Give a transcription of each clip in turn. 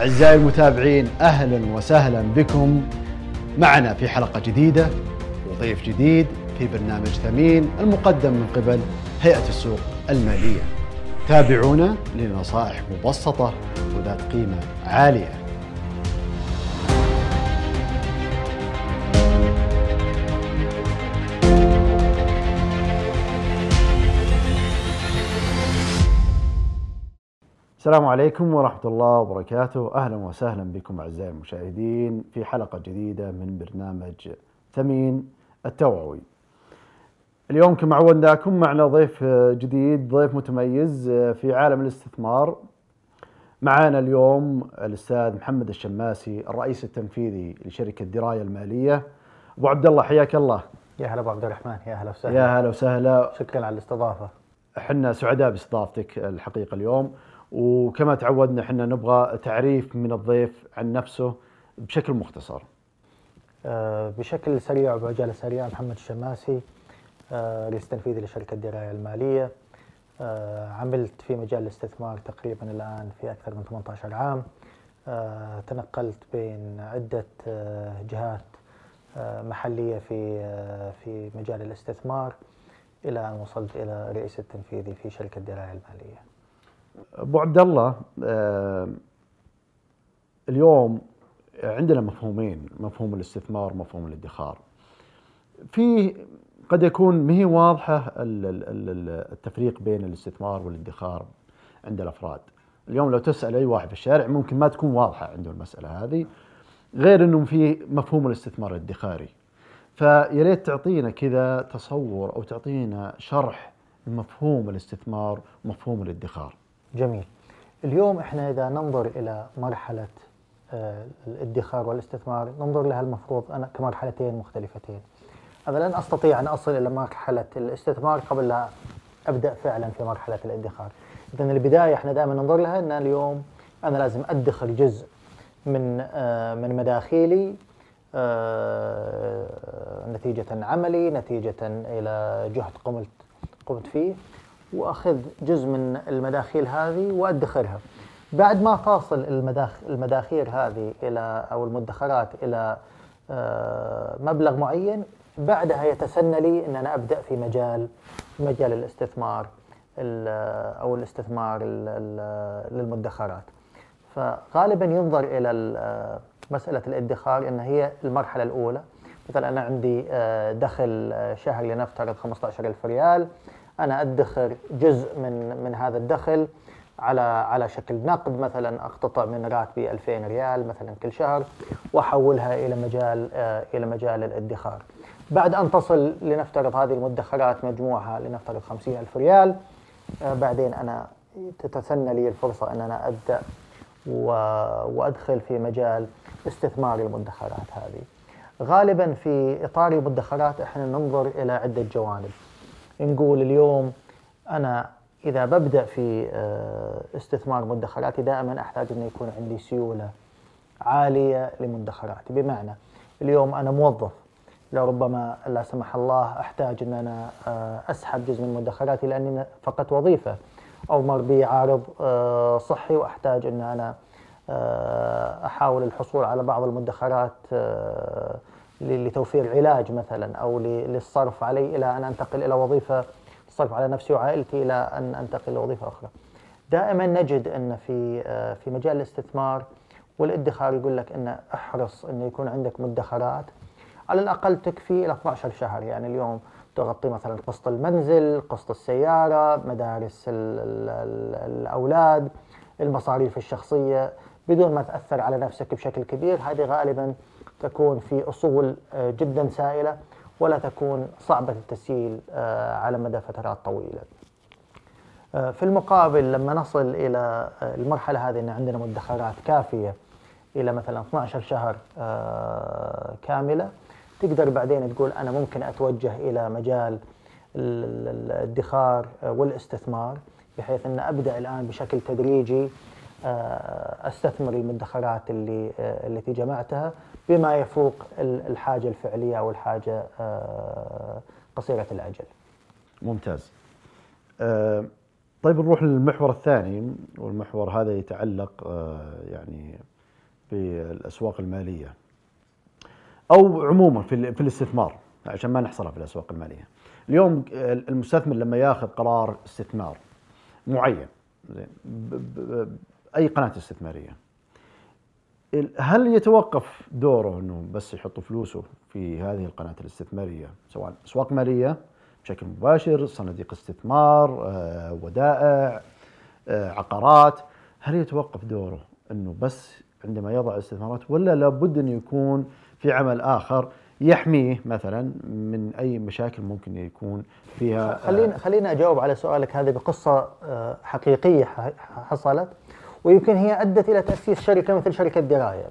أعزائي المتابعين أهلا وسهلا بكم معنا في حلقة جديدة وضيف جديد في برنامج ثمين المقدم من قبل هيئة السوق المالية. تابعونا لنصائح مبسطة وذات قيمة عالية. السلام عليكم ورحمة الله وبركاته. أهلا وسهلا بكم أعزائي المشاهدين في حلقة جديدة من برنامج ثمين التوعوي. اليوم كما عودناكم معنا ضيف جديد ضيف متميز في عالم الاستثمار. معنا اليوم الأستاذ محمد الشماسي الرئيس التنفيذي لشركة دراية المالية. أبو عبد الله حياك الله. يا هلا أبو عبد الرحمن يا هلا وسهلا. يا هلا وسهلا. شكرا على الاستضافة. إحنا سعداء باستضافتك الحقيقة اليوم. وكما تعودنا إحنا نبغى تعريف من الضيف عن نفسه بشكل مختصر. آه، بشكل سريع وبعجاله سريعة محمد الشماسي آه، رئيس تنفيذي لشركة دراية المالية. آه، عملت في مجال الاستثمار تقريبا الآن في أكثر من 18 عام. تنقلت بين عدة جهات محلية في في مجال الاستثمار إلى أن وصلت إلى رئيس التنفيذي في شركة دراية المالية. أبو عبد الله آه، اليوم عندنا مفهومين مفهوم الاستثمار ومفهوم الادخار. في قد يكون ما هي واضحة ال- ال- ال- التفريق بين الاستثمار والادخار عند الأفراد. اليوم لو تسأل أي واحد في الشارع ممكن ما تكون واضحة عنده المسألة هذه غير إنه في مفهوم الاستثمار الادخاري. فيا ريت تعطينا كذا تصور أو تعطينا شرح مفهوم الاستثمار ومفهوم الادخار. جميل. اليوم إحنا إذا ننظر إلى مرحلة آه، الادخار والاستثمار ننظر لها المفروض أنا كمرحلتين مختلفتين. أنا لن أستطيع أن أصل إلى مرحلة الاستثمار قبل لا أبدأ فعلا في مرحلة الادخار. اذا البداية إحنا دائما ننظر لها إن اليوم أنا لازم أدخر جزء من آه، من مداخيلي آه، نتيجة عملي نتيجة إلى جهد قمت قمت فيه وأخذ جزء من المداخيل هذه وأدخرها. بعد ما تصل المداخ المداخير هذه إلى أو المدخرات إلى آه، مبلغ معين بعدها يتسنى لي أن أنا أبدأ في مجال مجال الاستثمار ال- أو الاستثمار ال- ال- للمدخرات. فغالبا ينظر إلى ال- مسألة الادخار إن هي المرحلة الأولى. مثلا أنا عندي آه، دخل آه، شهري لنفترض 15000 ريال. أنا أدخر جزء من من هذا الدخل على على شكل نقد مثلا أقتطع من راتبي 2000 ريال مثلا كل شهر وأحولها إلى مجال آه، إلى مجال الادخار بعد أن تصل لنفترض هذه المدخرات مجموعها لنفترض 50000 ريال آه، بعدين أنا تتسنى لي الفرصة أن أنا أبدأ وأدخل في مجال استثمار المدخرات هذه. غالبا في إطار المدخرات إحنا ننظر إلى عدة جوانب. نقول اليوم أنا إذا ببدأ في آه، استثمار مدخراتي دائما أحتاج انه يكون عندي سيولة عالية لمدخراتي. بمعنى اليوم أنا موظف لربما لا سمح الله أحتاج أن أنا آه، أسحب جزء من مدخراتي لأني فقط وظيفة أو مر بي عارض آه، صحي وأحتاج أن أنا أحاول الحصول على بعض المدخرات لتوفير علاج مثلا أو ل- للصرف علي إلى أن أنتقل إلى وظيفة الصرف على نفسي وعائلتي إلى أن أنتقل لوظيفه أخرى. دائما نجد إن في آه، في مجال الاستثمار والادخار يقول لك إن أحرص انه يكون عندك مدخرات على الأقل تكفي إلى 12 شهر يعني اليوم تغطي مثلا قسط المنزل، قسط السيارة، مدارس ال ال ال الأولاد، المصاريف الشخصية بدون ما تأثر على نفسك بشكل كبير، هذه غالبا تكون في أصول آه، جدا سائلة ولا تكون صعبة التسييل آه، على مدى فترات طويلة. آه، في المقابل لما نصل إلى آه، المرحلة هذه إن عندنا مدخرات كافية إلى مثلا 12 شهر كاملة تقدر بعدين تقول أنا ممكن أتوجه إلى مجال ال- ال- الادخار والاستثمار بحيث إن أبدأ الآن بشكل تدريجي أستثمر المدخرات اللي آه، التي جمعتها بما يفوق ال- الحاجة الفعلية أو الحاجة آه، قصيرة الأجل. ممتاز. آه، طيب نروح للمحور الثاني والمحور هذا يتعلق آه، يعني بالأسواق المالية أو عموما في في الاستثمار عشان ما نحصرها في الأسواق المالية. اليوم المستثمر لما ياخذ قرار استثمار معين زين أي قناة استثمارية. هل يتوقف دوره إنه بس يحط فلوسه في هذه القناة الاستثمارية؟ سواء أسواق مالية بشكل مباشر صناديق استثمار آه، ودائع آه، عقارات. هل يتوقف دوره إنه بس عندما يضع استثمارات ولا لابد انه يكون في عمل آخر يحميه مثلا من أي مشاكل ممكن يكون فيها؟ خلينا خلينا أجاوب على سؤالك هذه بقصة آه، حقيقية حصلت. ويمكن هي أدت إلى تأسيس شركة مثل شركة درايه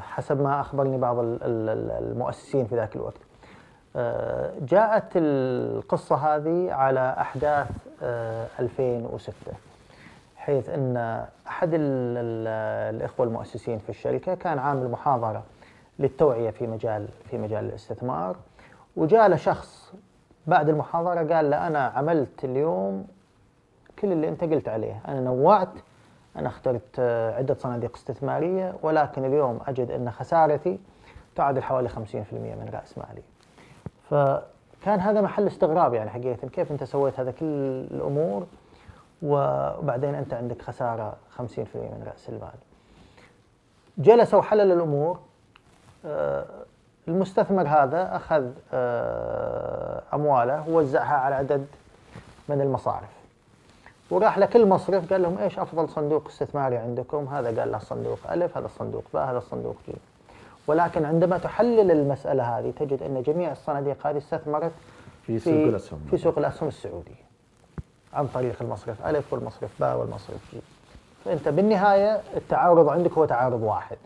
حسب ما أخبرني بعض المؤسسين في ذاك الوقت. آه، جاءت القصة هذه على أحداث 2006 آه، حيث أن أحد الإخوة المؤسسين في الشركة كان عامل محاضرة للتوعية في مجال في مجال الاستثمار. وجاء له شخص بعد المحاضرة قال له أنا عملت اليوم كل اللي أنت قلت عليه. أنا نوعت أنا اخترت عدة صناديق استثمارية ولكن اليوم أجد أن خسارتي تعادل حوالي 50% من رأس مالي. فكان هذا محل استغراب يعني حقيقة كيف أنت سويت هذا كل الأمور وبعدين أنت عندك خسارة 50% من رأس المال. جلس وحلل الأمور. المستثمر هذا أخذ آه، أمواله ووزعها على عدد من المصارف. وراح لكل مصرف قال لهم إيش أفضل صندوق استثماري عندكم؟ هذا قال له صندوق ألف، هذا الصندوق باء، هذا الصندوق جيم. ولكن عندما تحلل المسألة هذه تجد أن جميع الصناديق هذه استثمرت في, في سوق الأسهم في سوق الأسهم السعودي عن طريق المصرف ألف والمصرف باء والمصرف جيم فأنت بالنهاية التعارض عندك هو تعارض واحد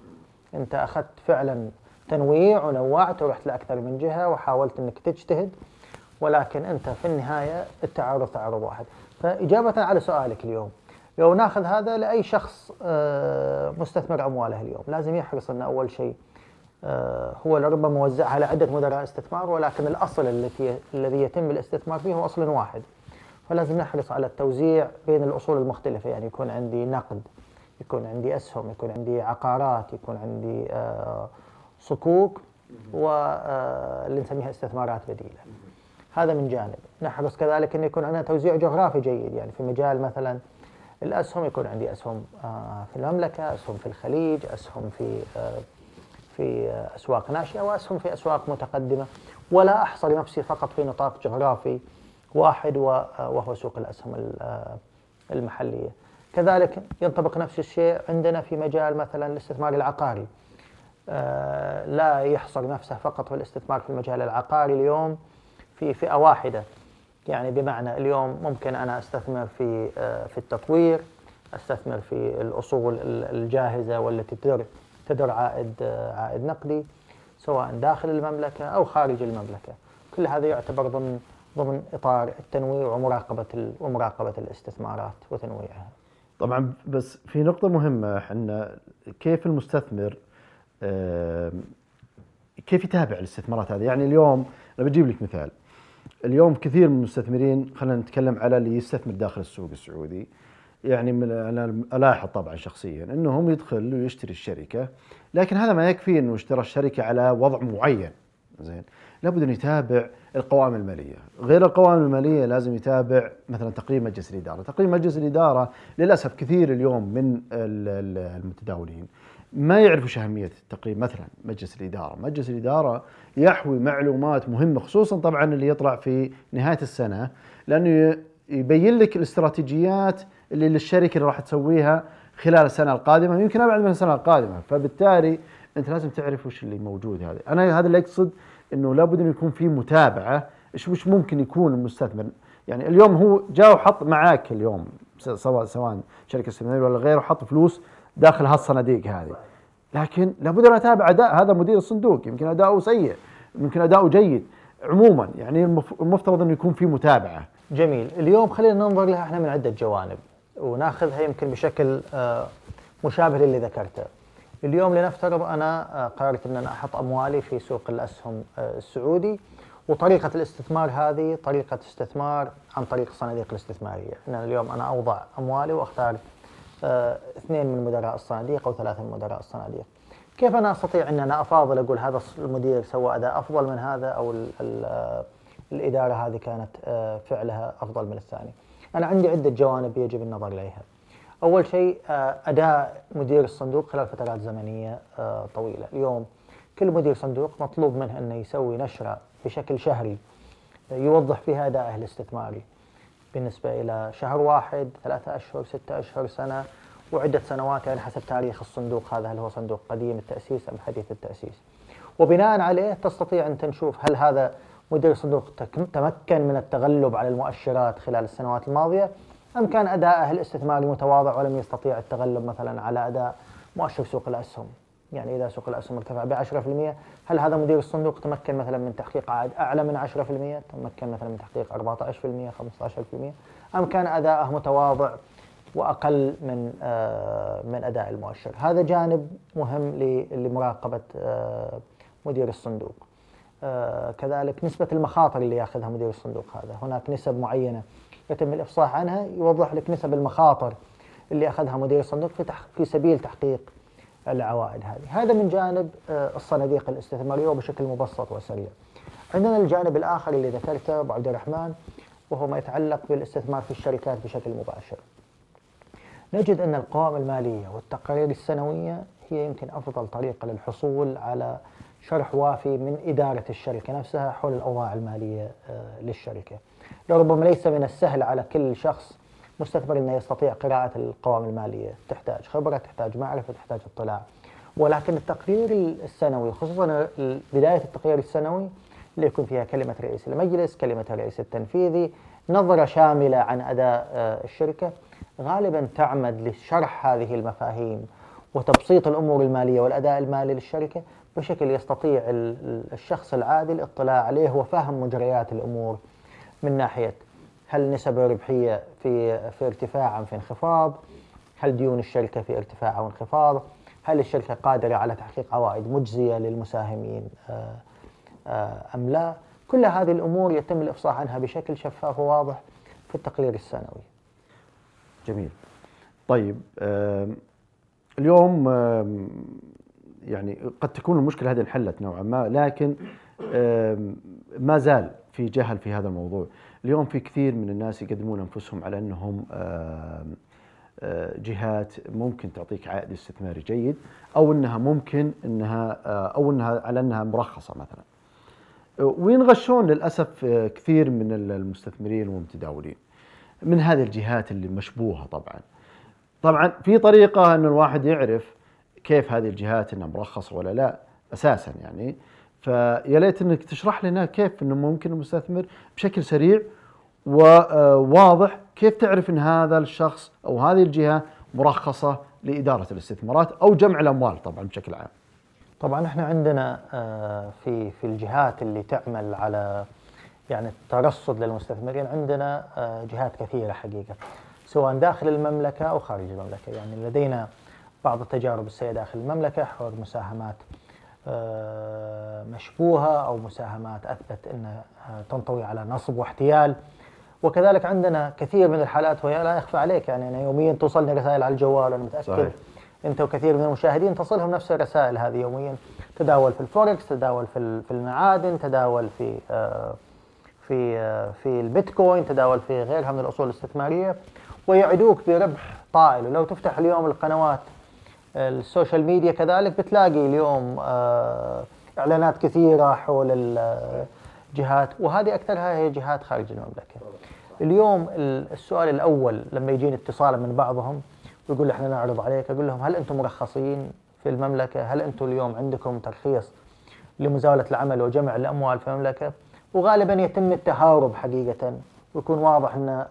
أنت أخذت فعلا تنويع ونوعت ورحت لأكثر من جهة وحاولت أنك تجتهد ولكن أنت في النهاية التعارض تعارض واحد فإجابة على سؤالك اليوم. لو ناخذ هذا لأي شخص آه، مستثمر أمواله اليوم لازم يحرص أن أول شيء آه، هو لربما موزع على عدة مدراء استثمار ولكن الأصل التي الذي يتم الاستثمار فيه هو أصل واحد. فلازم نحرص على التوزيع بين الأصول المختلفة يعني يكون عندي نقد يكون عندي أسهم يكون عندي عقارات يكون عندي آه، صكوك واللي نسميها استثمارات بديلة. هذا من جانب. نحرص كذلك أن يكون عندنا توزيع جغرافي جيد. يعني في مجال مثلا الأسهم يكون عندي أسهم في المملكة أسهم في الخليج أسهم في في أسواق ناشئة وأسهم في أسواق متقدمة. ولا أحصر نفسي فقط في نطاق جغرافي واحد وهو سوق الأسهم المحلية. كذلك ينطبق نفس الشيء عندنا في مجال مثلا الاستثمار العقاري. آه، لا يحصر نفسه فقط في الاستثمار في المجال العقاري اليوم. في فئة واحدة. يعني بمعنى اليوم ممكن أنا أستثمر في آه، في التطوير أستثمر في الأصول الجاهزة والتي تدر عائد عائد نقدي سواء داخل المملكة أو خارج المملكة. كل هذا يعتبر ضمن ضمن إطار التنويع ومراقبة ومراقبة الاستثمارات وتنويعها. طبعا بس في نقطة مهمة إحنا كيف المستثمر كيف يتابع الاستثمارات هذه؟ يعني اليوم أنا بجيب لك مثال. اليوم كثير من المستثمرين خلينا نتكلم على اللي يستثمر داخل السوق السعودي. يعني من أنا ألاحظ طبعا شخصيا انه هم يدخل ويشتري الشركة لكن هذا ما يكفي إنه اشترى الشركة على وضع معين. زين. لابد إنه يتابع القوائم المالية، غير القوائم المالية لازم يتابع مثلا تقرير مجلس الإدارة، تقرير مجلس الإدارة للأسف كثير اليوم من المتداولين. ما يعرفوا أهمية التقرير مثلا مجلس الإدارة، مجلس الإدارة يحوي معلومات مهمة خصوصا طبعا اللي يطلع في نهاية السنة لأنه يبين لك الاستراتيجيات اللي للشركة اللي راح تسويها خلال السنة القادمة يمكن أبعد من السنة القادمة. فبالتالي أنت لازم تعرف وش اللي موجود هذا. أنا هذا اللي أقصد إنه لابد إنه يكون في متابعة إيش وش ممكن يكون المستثمر. يعني اليوم هو جاء وحط معاك اليوم سواء سواء شركة استثمارية ولا غيره حط فلوس داخل هالصناديق هذه. لكن لابد أن أتابع أداء هذا مدير الصندوق يمكن أداؤه سيء يمكن أداؤه جيد. عموما يعني المفترض انه يكون في متابعة. جميل. اليوم خلينا ننظر لها إحنا من عدة جوانب ونأخذها يمكن بشكل آه، مشابه للي ذكرته. اليوم لنفترض أنا آه، قررت أن أنا أحط أموالي في سوق الأسهم آه، السعودي وطريقة الاستثمار هذه طريقة استثمار عن طريق الصناديق الاستثمارية. أن اليوم أنا أوضع أموالي وأختار آه، اثنين من مدراء الصناديق أو ثلاثة من مدراء الصناديق. كيف أنا أستطيع أن أنا أفاضل أقول هذا المدير سوى أداء أفضل من هذا أو ال ال آه، الإدارة هذه كانت آه، فعلها أفضل من الثاني؟ أنا عندي عدة جوانب يجب النظر إليها. أول شيء أداء مدير الصندوق خلال فترات زمنية طويلة. اليوم كل مدير صندوق مطلوب منه أنه يسوي نشرة بشكل شهري يوضح فيها أدائه الاستثماري بالنسبة إلى شهر واحد ثلاثة أشهر ستة أشهر سنة وعدة سنوات يعني حسب تاريخ الصندوق. هذا هل هو صندوق قديم التأسيس أم حديث التأسيس. وبناء عليه تستطيع أن تشوف هل هذا مدير صندوق تمكن من التغلب على المؤشرات خلال السنوات الماضية أم كان أداءه الاستثماري متواضع ولم يستطيع التغلب مثلا على أداء مؤشر سوق الأسهم. يعني إذا سوق الأسهم ارتفع ب 10% هل هذا مدير الصندوق تمكن مثلا من تحقيق عائد أعلى من 10% تمكن مثلا من تحقيق 14% 15% أم كان أداءه متواضع وأقل من آه، من أداء المؤشر؟ هذا جانب مهم لمراقبة آه، مدير الصندوق. آه، كذلك نسبة المخاطر اللي يأخذها مدير الصندوق هذا. هناك نسب معينة يتم الإفصاح عنها يوضح لك نسب المخاطر اللي أخذها مدير الصندوق في, في سبيل تحقيق العوائد هذه. هذا من جانب آه، الصناديق الاستثمارية وبشكل مبسط وسريع. عندنا الجانب الآخر اللي ذكرته أبو عبد الرحمن وهو ما يتعلق بالاستثمار في الشركات بشكل مباشر. نجد أن القوائم المالية والتقارير السنوية هي يمكن أفضل طريقة للحصول على شرح وافي من إدارة الشركة نفسها حول الأوضاع المالية آه، للشركة. لربما ليس من السهل على كل شخص مستثمر إنه يستطيع قراءة القوائم المالية. تحتاج خبرة تحتاج معرفة تحتاج اطلاع. ولكن التقرير السنوي خصوصا بداية التقرير السنوي اللي يكون فيها كلمة رئيس المجلس كلمة الرئيس التنفيذي نظرة شاملة عن أداء آه، الشركة غالبا تعمد لشرح هذه المفاهيم وتبسيط الأمور المالية والأداء المالي للشركة بشكل يستطيع الشخص العادي الاطلاع عليه وفهم مجريات الأمور من ناحية هل نسب الربحية في في ارتفاع أم في انخفاض؟ هل ديون الشركة في ارتفاع أو انخفاض؟ هل الشركة قادرة على تحقيق عوائد مجزية للمساهمين آه، آه، أم لا؟ كل هذه الأمور يتم الإفصاح عنها بشكل شفاف وواضح في التقرير السنوي جميل طيب اليوم يعني قد تكون المشكلة هذه انحلت نوعا ما لكن ما زال في جهل في هذا الموضوع اليوم في كثير من الناس يقدمون أنفسهم على أنهم جهات ممكن تعطيك عائد استثماري جيد أو إنها ممكن إنها أو إنها على إنها مرخصة مثلا. وينغشون للأسف كثير من المستثمرين والمتداولين من هذه الجهات اللي مشبوهة طبعا. طبعا في طريقة إن الواحد يعرف كيف هذه الجهات إنها مرخصة ولا لا أساسا يعني فيا ليت إنك تشرح لنا كيف إنه ممكن المستثمر بشكل سريع وواضح كيف تعرف إن هذا الشخص أو هذه الجهة مرخصة لإدارة الاستثمارات أو جمع الأموال طبعا بشكل عام. طبعا إحنا عندنا آه، في في الجهات اللي تعمل على يعني الترصد للمستثمرين عندنا آه، جهات كثيرة حقيقة سواء داخل المملكة أو خارج المملكة يعني لدينا بعض التجارب السيئة داخل المملكة حول مساهمات آه، مشبوهة أو مساهمات أثبت أنها تنطوي على نصب واحتيال. وكذلك عندنا كثير من الحالات وهي لا يخفى عليك يعني أنا يوميا توصلني رسائل على الجوال أنا متأكد صحيح. أنت وكثير من المشاهدين تصلهم نفس الرسائل هذه يوميا. تداول في الفوركس تداول في في المعادن تداول في آه، في آه، في البيتكوين تداول في غيرها من الأصول الاستثمارية. ويعدوك بربح طائل. ولو تفتح اليوم القنوات ال social media كذلك بتلاقي اليوم آه، إعلانات كثيرة حول الجهات وهذه أكثرها هي جهات خارج المملكة. اليوم السؤال الأول لما يجيني اتصال من بعضهم ويقول إحنا نعرض عليك أقول لهم هل أنتم مرخصين في المملكة؟ هل أنتم اليوم عندكم ترخيص لمزاولة العمل وجمع الأموال في المملكة؟ وغالبا يتم التهارب حقيقة ويكون واضح إن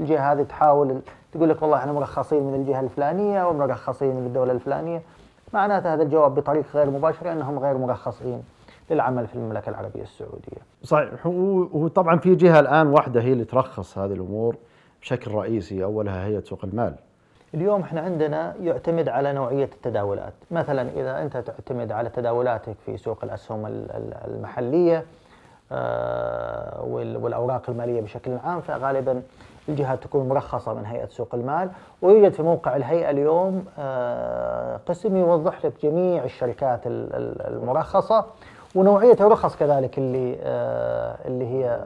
الجهة هذه تحاول تقول لك والله إحنا مرخصين من الجهة الفلانية ومرخصين من الدولة الفلانية معناته هذا الجواب بطريقة غير مباشرة إنهم غير مرخصين للعمل في المملكة العربية السعودية. صحيح وطبعا في جهة الآن واحدة هي اللي ترخص هذه الأمور بشكل رئيسي أولها هيئه سوق المال. اليوم إحنا عندنا يعتمد على نوعية التداولات، مثلا إذا أنت تعتمد على تداولاتك في سوق الأسهم المحلية والأوراق المالية بشكل عام فغالبا الجهات تكون مرخصة من هيئة سوق المال ويوجد في موقع الهيئة اليوم قسم يوضح لك جميع الشركات المرخصة ونوعية الرخص كذلك اللي اللي هي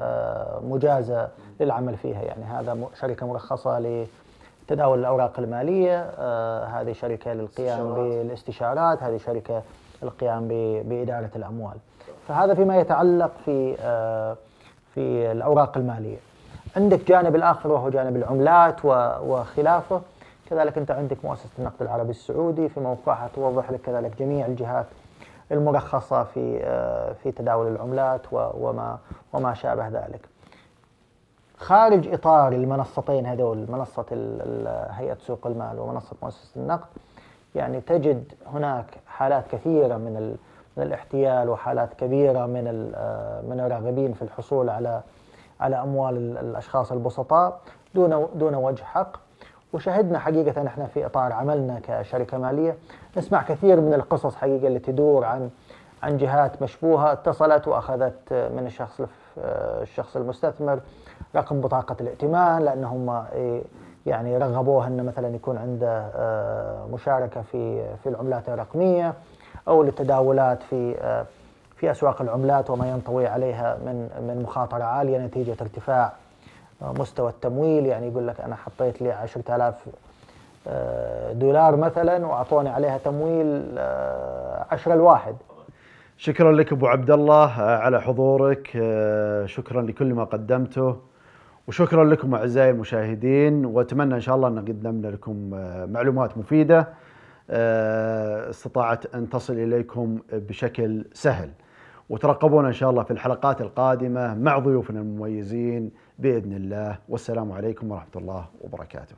مجازة للعمل فيها. يعني هذا شركة مرخصة تداول الأوراق المالية آه هذه شركة للقيام بالاستشارات هذه شركة للقيام بإدارة الأموال. فهذا فيما يتعلق في آه في الأوراق المالية. عندك جانب الآخر وهو جانب العملات وخلافه كذلك أنت عندك مؤسسة النقد العربي السعودي في موقعها توضح لك كذلك جميع الجهات المرخصة في آه في تداول العملات وما وما شابه ذلك. خارج إطار المنصتين هذول منصة هيئة سوق المال ومنصة مؤسسة النقد يعني تجد هناك حالات كثيرة من من الاحتيال وحالات كبيرة من من الراغبين في الحصول على على أموال الأشخاص البسطاء دون دون وجه حق. وشهدنا حقيقة إحنا في إطار عملنا كشركة مالية. نسمع كثير من القصص حقيقة اللي تدور عن عن جهات مشبوهة اتصلت وأخذت من الشخص الشخص المستثمر رقم بطاقة الائتمان لأنهم إيه، يعني رغبوه أنه مثلا يكون عنده آه، مشاركة في في العملات الرقمية أو للتداولات في آه، في أسواق العملات وما ينطوي عليها من من مخاطرة عالية نتيجة ارتفاع آه، مستوى التمويل. يعني يقول لك أنا حطيت لي 10000 دولار مثلا وأعطوني عليها تمويل 10 الواحد شكرا لك أبو عبد الله على حضورك شكرا لكل ما قدمته وشكرا لكم أعزائي المشاهدين وأتمنى إن شاء الله أن قدمنا لكم آه، معلومات مفيدة آه، استطاعت أن تصل إليكم بشكل سهل. وترقبونا إن شاء الله في الحلقات القادمة مع ضيوفنا المميزين بإذن الله والسلام عليكم ورحمة الله وبركاته.